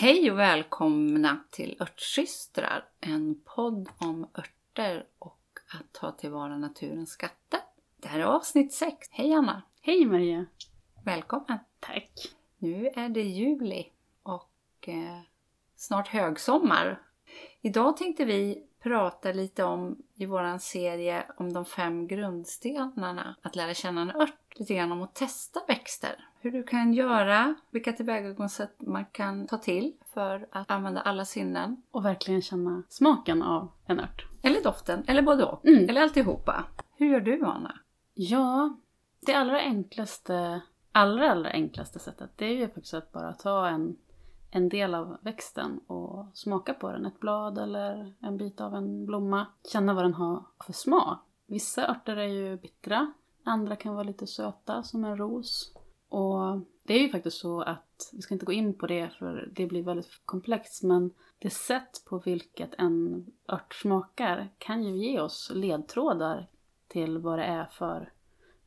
Hej och välkomna till Örtsystrar, en podd om örter och att ta tillvara naturens skatter. Det här är avsnitt 6. Hej Anna! Hej Maria! Välkommen! Tack! Nu är det juli och eh, snart högsommar. Idag tänkte vi prata lite om i våran serie om de fem grundstenarna att lära känna en ört. Lite grann om att testa växter. Hur du kan göra, vilka tillvägagångssätt man kan ta till för att använda alla sinnen. Och verkligen känna smaken av en ört. Eller doften, eller både och. Mm. Eller alltihopa. Hur gör du Anna? Ja, det allra enklaste, allra allra enklaste sättet det är ju faktiskt att bara ta en, en del av växten och smaka på den. Ett blad eller en bit av en blomma. Känna vad den har för smak. Vissa örter är ju bittra, andra kan vara lite söta som en ros. Och det är ju faktiskt så att, vi ska inte gå in på det för det blir väldigt komplext, men det sätt på vilket en ört smakar kan ju ge oss ledtrådar till vad det är för,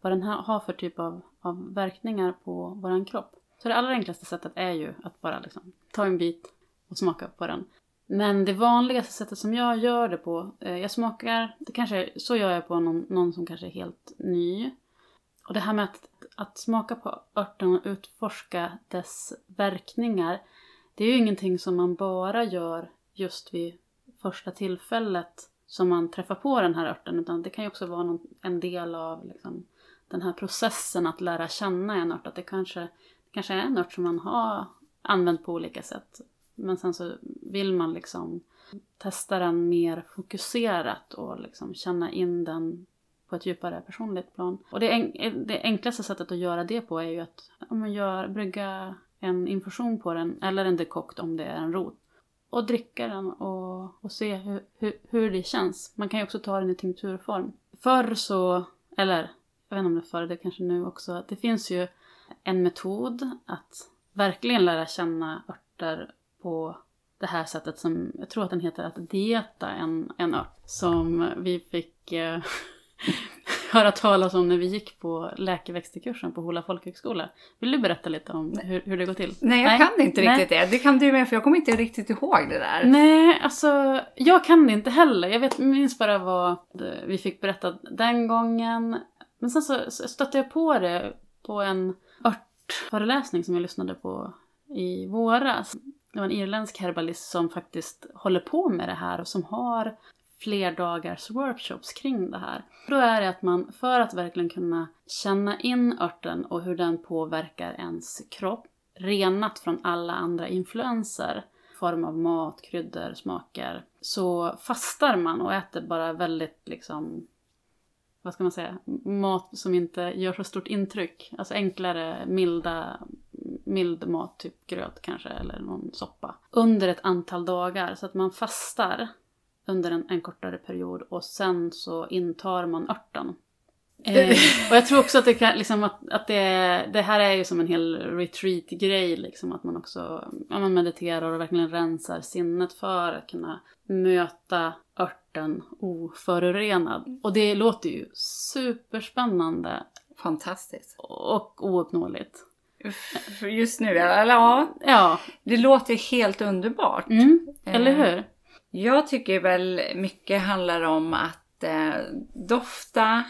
vad den har för typ av, av verkningar på vår kropp. Så det allra enklaste sättet är ju att bara liksom ta en bit och smaka på den. Men det vanligaste sättet som jag gör det på, eh, jag smakar, det kanske, så gör jag på någon, någon som kanske är helt ny. Och det här med att, att smaka på örten och utforska dess verkningar, det är ju ingenting som man bara gör just vid första tillfället som man träffar på den här örten, utan det kan ju också vara någon, en del av liksom, den här processen att lära känna en ört. Att det kanske, kanske är en ört som man har använt på olika sätt, men sen så vill man liksom testa den mer fokuserat och liksom känna in den på ett djupare personligt plan. Och det, en, det enklaste sättet att göra det på är ju att om man gör, brygga en infusion på den, eller en dekokt om det är en rot. Och dricka den och, och se hur, hur, hur det känns. Man kan ju också ta den i tinkturform. Förr så, eller jag vet inte om det är förr, det är kanske nu också. Det finns ju en metod att verkligen lära känna örter på det här sättet som, jag tror att den heter att dieta en, en ört. Som vi fick eh, höra talas om när vi gick på läkeväxterkursen på Hola folkhögskola. Vill du berätta lite om hur, hur det går till? Nej, jag kan inte Nej. riktigt det. Det kan du med för jag kommer inte riktigt ihåg det där. Nej, alltså jag kan det inte heller. Jag vet, minns bara vad vi fick berätta den gången. Men sen så så stötte jag på det på en örtföreläsning som jag lyssnade på i våras. Det var en irländsk herbalist som faktiskt håller på med det här och som har fler dagars workshops kring det här. Då är det att man, för att verkligen kunna känna in örten och hur den påverkar ens kropp, renat från alla andra influenser, form av mat, kryddor, smaker, så fastar man och äter bara väldigt liksom vad ska man säga, mat som inte gör så stort intryck. Alltså enklare, milda, mild mat, typ gröt kanske, eller någon soppa. Under ett antal dagar, så att man fastar under en, en kortare period och sen så intar man örten. Eh, och jag tror också att det, kan, liksom, att, att det, det här är ju som en hel retreat-grej, liksom, att man också ja, man mediterar och verkligen rensar sinnet för att kunna möta örten oförorenad. Och det låter ju superspännande Fantastiskt. och ouppnåeligt. Just nu, eller ja. Ja, Det låter helt underbart. mm, eller Eh, hur? Jag tycker väl mycket handlar om att eh, dofta,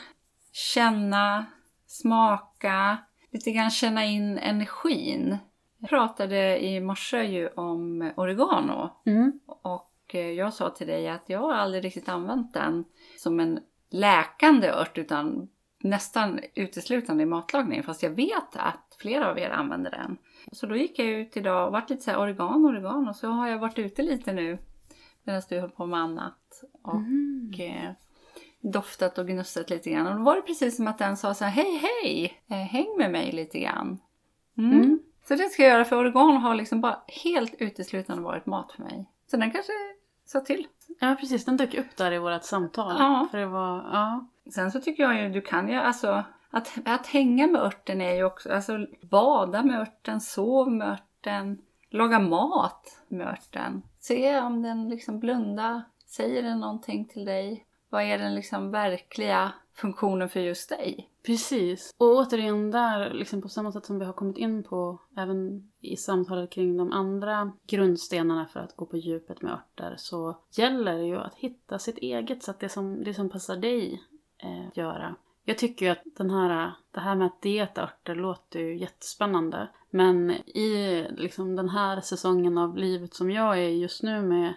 känna, smaka, lite grann känna in energin. Jag pratade i morse ju om oregano Mm. och eh, jag sa till dig att jag har aldrig riktigt använt den som en läkande ört utan nästan uteslutande i matlagning fast jag vet att flera av er använder den. Så då gick jag ut idag och varit lite så här oregano, oregano och så har jag varit ute lite nu medan du höll på med annat och Mm. eh, doftat och gnussat lite grann. Och då var det precis som att den sa så här, hej hej, eh, häng med mig lite grann. Mm. Mm. Så det ska jag göra för oregano har liksom bara helt uteslutande varit mat för mig. Så den kanske sa till. Ja, precis. Den dök upp där i vårt samtal. Ja. För det var, ja. Sen så tycker jag ju, du kan ju alltså, att, att hänga med örten är ju också, alltså bada med örten, sov med örten, laga mat med örten. Se om den liksom blunda, säger den någonting till dig? Vad är den liksom verkliga funktionen för just dig? Precis. Och återigen där, liksom på samma sätt som vi har kommit in på även i samtalet kring de andra grundstenarna för att gå på djupet med örter så gäller det ju att hitta sitt eget sätt, det som, det som passar dig eh, göra. Jag tycker ju att den här, det här med att dieta örter låter ju jättespännande. Men i liksom den här säsongen av livet som jag är just nu med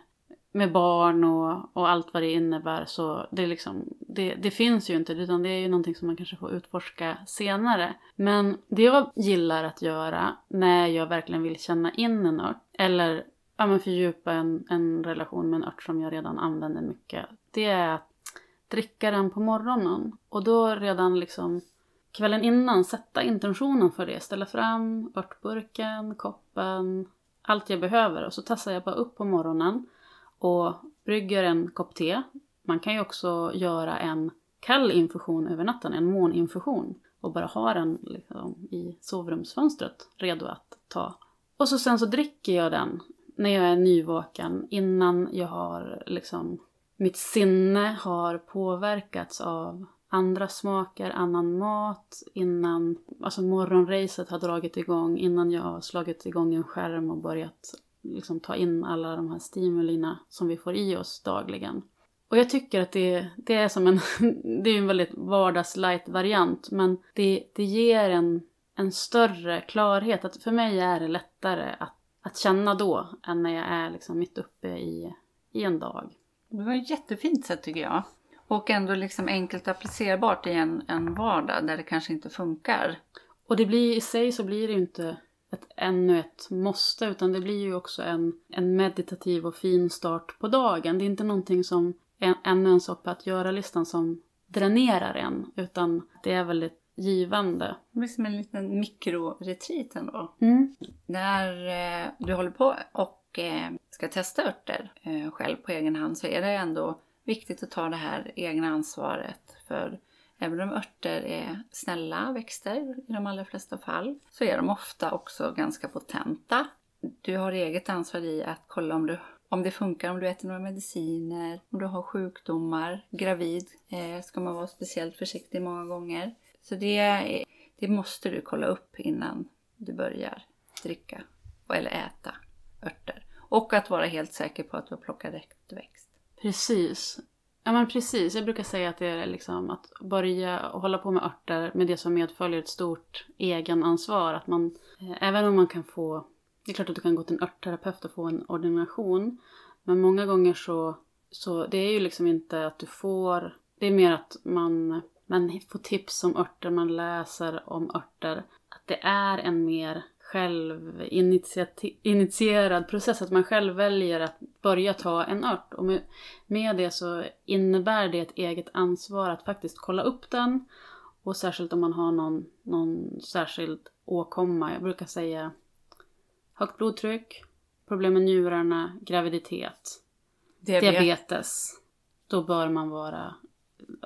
med barn och, och allt vad det innebär så det, liksom, det, det finns ju inte utan det är ju någonting som man kanske får utforska senare. Men det jag gillar att göra när jag verkligen vill känna in en ört eller ja, men fördjupa en, en relation med en ört som jag redan använder mycket. Det är att dricka den på morgonen och då redan liksom kvällen innan sätta intentionen för det. Ställa fram örtburken, koppen, allt jag behöver och så tassar jag bara upp på morgonen och brygger en kopp te. Man kan ju också göra en kall infusion över natten, en måninfusion och bara ha den liksom i sovrumsfönstret redo att ta. Och så sen så dricker jag den när jag är nyvaken innan jag har liksom mitt sinne har påverkats av andra smaker, annan mat, innan alltså morgonracet har dragit igång, innan jag har slagit igång en skärm och börjat liksom ta in alla de här stimulierna som vi får i oss dagligen. Och jag tycker att det, det är som en, det är en väldigt vardagslight variant men det, det ger en, en större klarhet. Att för mig är det lättare att, att känna då än när jag är liksom mitt uppe i, i en dag. Det var ett jättefint sätt tycker jag. Och ändå liksom enkelt applicerbart i en, en vardag där det kanske inte funkar. Och det blir i sig så blir det ju inte ett, ännu ett måste utan det blir ju också en, en meditativ och fin start på dagen. Det är inte någonting som en, ännu en sak på att göra-listan som dränerar en utan det är väldigt givande. Det blir som en liten mikroretreat ändå. Mm. När eh, du håller på och eh, ska testa örter eh, själv på egen hand så är det ändå viktigt att ta det här egna ansvaret för Även om örter är snälla växter i de allra flesta fall så är de ofta också ganska potenta. Du har eget ansvar i att kolla om, du, om det funkar, om du äter några mediciner, om du har sjukdomar. Gravid eh, ska man vara speciellt försiktig många gånger. Så det, det måste du kolla upp innan du börjar dricka eller äta örter. Och att vara helt säker på att du har plockat rätt växt. Precis. Ja men precis, jag brukar säga att det är liksom att börja hålla på med örter med det som medföljer ett stort egenansvar. Att man, eh, även om man kan få, det är klart att du kan gå till en örtterapeut och få en ordination. Men många gånger så, så det är ju liksom inte att du får, det är mer att man, man får tips om örter, man läser om örter. Att det är en mer självinitierad process, att man själv väljer att börja ta en ört. Och med, med det så innebär det ett eget ansvar att faktiskt kolla upp den. Och särskilt om man har någon, någon särskild åkomma. Jag brukar säga högt blodtryck, problem med njurarna, graviditet, Diabet. diabetes. Då bör man vara,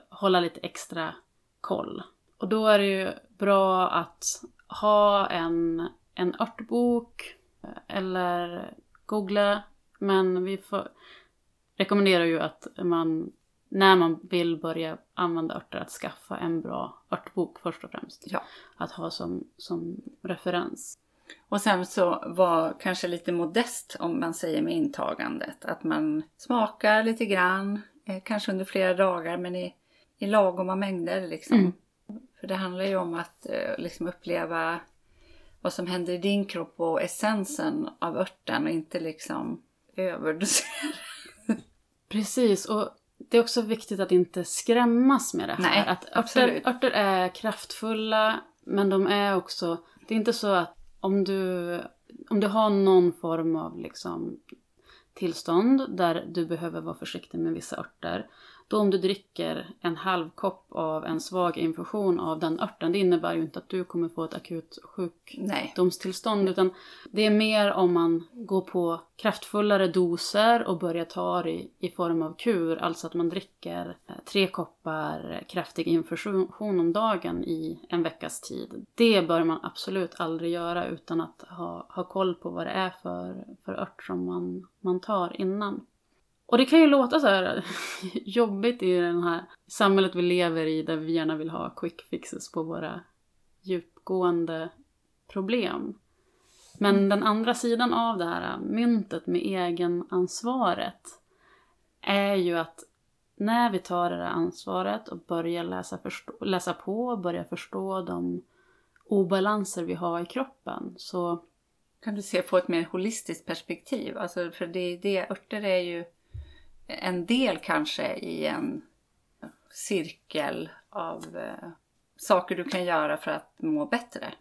hålla lite extra koll. Och då är det ju bra att ha en en örtbok eller googla. Men vi får, rekommenderar ju att man, när man vill börja använda örter, att skaffa en bra örtbok först och främst. Ja. Att ha som, som referens. Och sen så var kanske lite modest om man säger med intagandet. Att man smakar lite grann, eh, kanske under flera dagar men i, i lagoma mängder liksom. Mm. För det handlar ju om att eh, liksom uppleva vad som händer i din kropp och essensen av örten och inte liksom överdosera. Precis, och det är också viktigt att inte skrämmas med det här. Nej, att örter, örter är kraftfulla, men de är också... Det är inte så att om du, om du har någon form av liksom tillstånd där du behöver vara försiktig med vissa örter då om du dricker en halv kopp av en svag infusion av den örten, det innebär ju inte att du kommer få ett akut sjukdomstillstånd. Utan det är mer om man går på kraftfullare doser och börjar ta det i, i form av kur. Alltså att man dricker eh, tre koppar kraftig infusion om dagen i en veckas tid. Det bör man absolut aldrig göra utan att ha, ha koll på vad det är för, för ört som man, man tar innan. Och det kan ju låta så här jobbigt i det här samhället vi lever i där vi gärna vill ha quick fixes på våra djupgående problem. Men den andra sidan av det här myntet med egenansvaret är ju att när vi tar det där ansvaret och börjar läsa, förstå, läsa på och börjar förstå de obalanser vi har i kroppen så kan du se på ett mer holistiskt perspektiv. Alltså för det, det, örter är ju en del kanske i en cirkel av eh, saker du kan göra för att må bättre.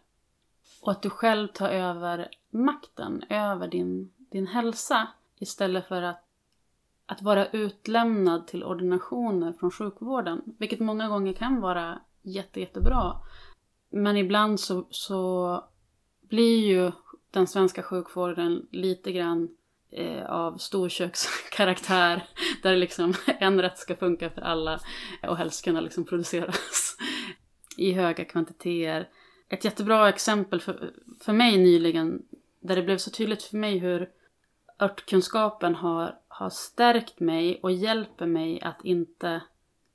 Och att du själv tar över makten över din, din hälsa istället för att, att vara utlämnad till ordinationer från sjukvården. Vilket många gånger kan vara jätte, jättebra. Men ibland så, så blir ju den svenska sjukvården lite grann eh, av storkökskaraktär. Där liksom en rätt ska funka för alla och helst kunna liksom produceras i höga kvantiteter. Ett jättebra exempel för, för mig nyligen, där det blev så tydligt för mig hur örtkunskapen har, har stärkt mig och hjälper mig att inte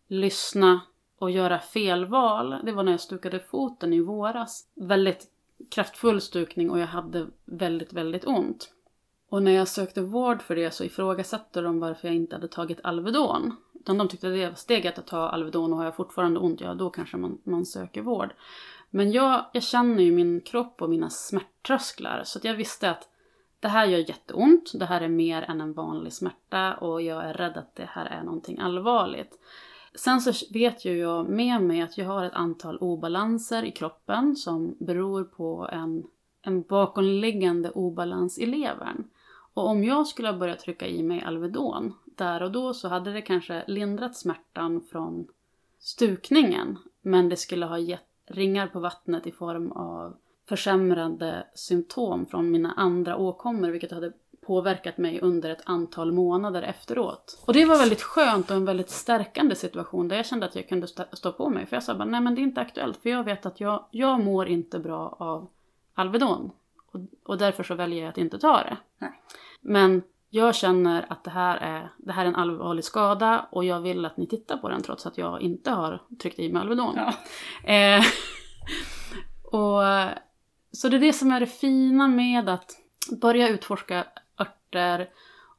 lyssna och göra fel val. Det var när jag stukade foten i våras. Väldigt kraftfull stukning och jag hade väldigt, väldigt ont. Och när jag sökte vård för det så ifrågasatte de varför jag inte hade tagit Alvedon. Utan de tyckte att det var steget att ta Alvedon och har jag fortfarande ont, ja då kanske man, man söker vård. Men jag, jag känner ju min kropp och mina smärttrösklar så att jag visste att det här gör jätteont, det här är mer än en vanlig smärta och jag är rädd att det här är någonting allvarligt. Sen så vet ju jag med mig att jag har ett antal obalanser i kroppen som beror på en, en bakomliggande obalans i levern. Och om jag skulle ha börjat trycka i mig Alvedon där och då så hade det kanske lindrat smärtan från stukningen. Men det skulle ha gett ringar på vattnet i form av försämrade symptom från mina andra åkommor vilket hade påverkat mig under ett antal månader efteråt. Och det var väldigt skönt och en väldigt stärkande situation där jag kände att jag kunde stå på mig. För jag sa bara, nej men det är inte aktuellt för jag vet att jag, jag mår inte bra av Alvedon. Och, och därför så väljer jag att inte ta det. Nej. Men jag känner att det här, är, det här är en allvarlig skada och jag vill att ni tittar på den trots att jag inte har tryckt i mig Alvedon. Ja. Eh, och, så det är det som är det fina med att börja utforska örter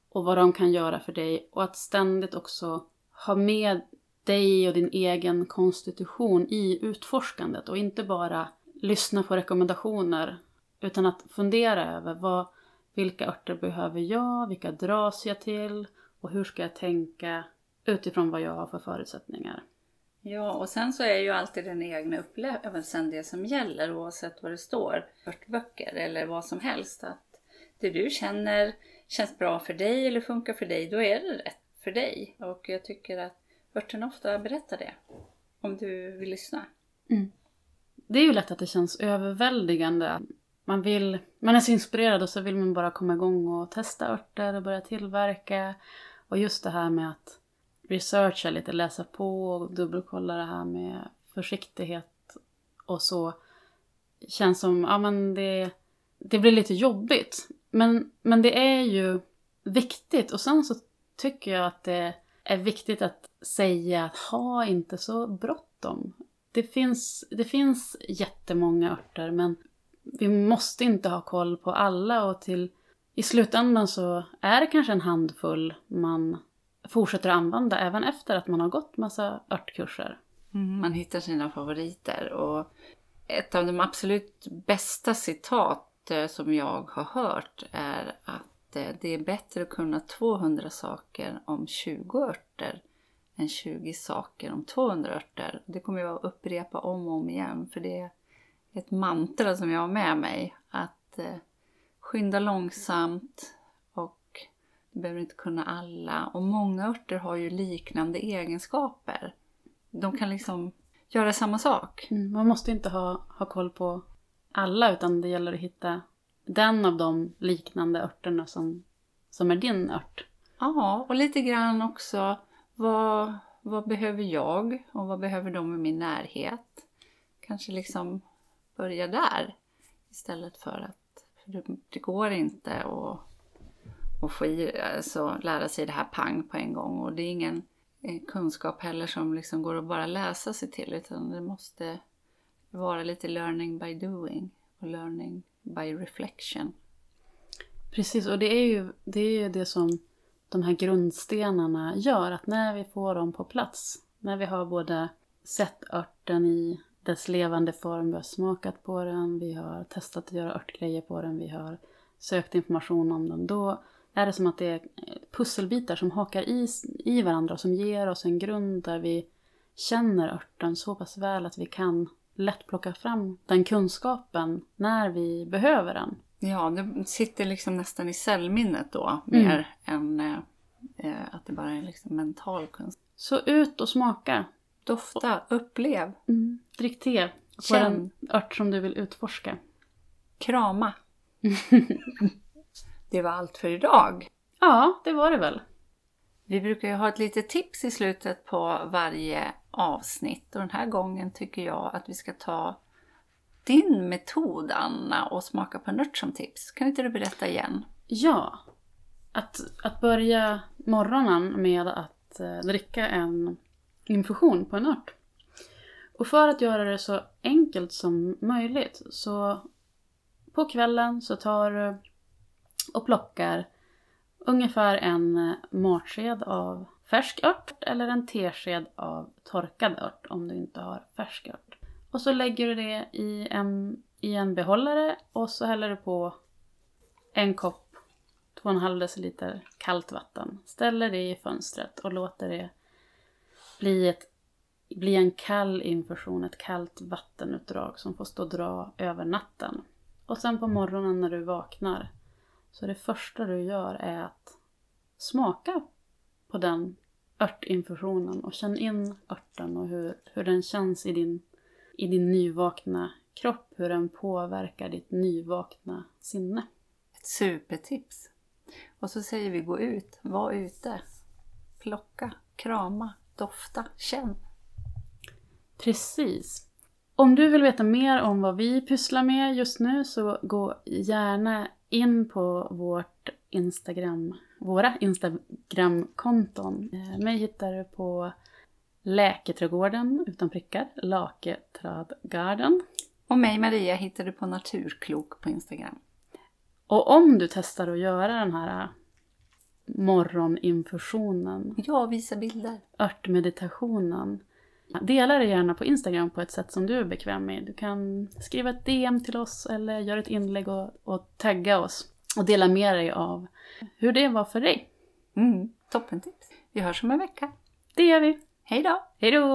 och vad de kan göra för dig och att ständigt också ha med dig och din egen konstitution i utforskandet och inte bara lyssna på rekommendationer utan att fundera över vad, vilka örter behöver jag, vilka dras jag till och hur ska jag tänka utifrån vad jag har för förutsättningar. Ja, och sen så är ju alltid den egna upplevelsen det som gäller oavsett vad det står, örtböcker eller vad som helst. Att det du känner känns bra för dig eller funkar för dig, då är det rätt för dig. Och jag tycker att örten ofta berättar det, om du vill lyssna. Mm. Det är ju lätt att det känns överväldigande. Man, vill, man är så inspirerad och så vill man bara komma igång och testa örter och börja tillverka. Och just det här med att researcha lite, läsa på och dubbelkolla det här med försiktighet och så. Känns som, ja men det, det blir lite jobbigt. Men, men det är ju viktigt och sen så tycker jag att det är viktigt att säga att ha inte så bråttom. Det finns, det finns jättemånga örter men vi måste inte ha koll på alla och till i slutändan så är det kanske en handfull man fortsätter att använda även efter att man har gått massa örtkurser. Mm, man hittar sina favoriter och ett av de absolut bästa citat eh, som jag har hört är att eh, det är bättre att kunna 200 saker om 20 örter än 20 saker om 200 örter. Det kommer jag att upprepa om och om igen för det är ett mantra som jag har med mig. Att eh, skynda långsamt, du behöver inte kunna alla. Och många örter har ju liknande egenskaper. De kan liksom göra samma sak. Mm, man måste inte ha, ha koll på alla utan det gäller att hitta den av de liknande örterna som, som är din ört. Ja, och lite grann också vad, vad behöver jag och vad behöver de i min närhet? Kanske liksom börja där istället för att för det, det går inte att att få i, alltså, lära sig det här pang på en gång. Och det är ingen eh, kunskap heller som liksom går att bara läsa sig till utan det måste vara lite learning by doing och learning by reflection. Precis, och det är ju det, är ju det som de här grundstenarna gör. Att när vi får dem på plats, när vi har både sett örten i dess levande form, vi har smakat på den, vi har testat att göra örtgrejer på den, vi har sökt information om den. Då är det som att det är pusselbitar som hakar i, i varandra och som ger oss en grund där vi känner örten så pass väl att vi kan lätt plocka fram den kunskapen när vi behöver den. Ja, det sitter liksom nästan i cellminnet då, mer än eh, att det bara är liksom mental kunskap. Så ut och smaka. Dofta, upplev, Mm. Drick te på den ört som du vill utforska. krama. det var allt för idag. Ja, det var det väl. Vi brukar ju ha ett litet tips i slutet på varje avsnitt och den här gången tycker jag att vi ska ta din metod Anna och smaka på en ört som tips. Kan inte du berätta igen? Ja. Att, att börja morgonen med att eh, dricka en infusion på en ört. Och för att göra det så enkelt som möjligt så på kvällen så tar du och plockar ungefär en eh, matsked av färsk ört eller en tesked av torkad ört om du inte har färsk ört. Och så lägger du det i en, i en behållare och så häller du på en kopp 2,5 deciliter kallt vatten. Ställer det i fönstret och låter det bli, ett, bli en kall infusion, ett kallt vattenutdrag som får stå och dra över natten. Och sen på morgonen när du vaknar så det första du gör är att smaka på den örtinfusionen och känn in örten och hur, hur den känns i din, i din nyvakna kropp, hur den påverkar ditt nyvakna sinne. Ett supertips! Och så säger vi gå ut, var ute, plocka, krama, dofta, känn. Precis. Om du vill veta mer om vad vi pysslar med just nu så gå gärna in på vårt Instagram, våra Instagramkonton. Eh, Mig hittar du på Läketrädgården utan prickar, Laketradgarden. Och mig Maria hittar du på Naturklok på Instagram. Och om du testar att göra den här morgoninfusionen, Ja, visa bilder. örtmeditationen, dela det gärna på Instagram på ett sätt som du är bekväm med. Du kan skriva ett DM till oss eller göra ett inlägg och, och tagga oss och dela med dig av hur det var för dig. Mm, toppentips. Vi hörs om en vecka. Det gör vi. Hej då! Hej då!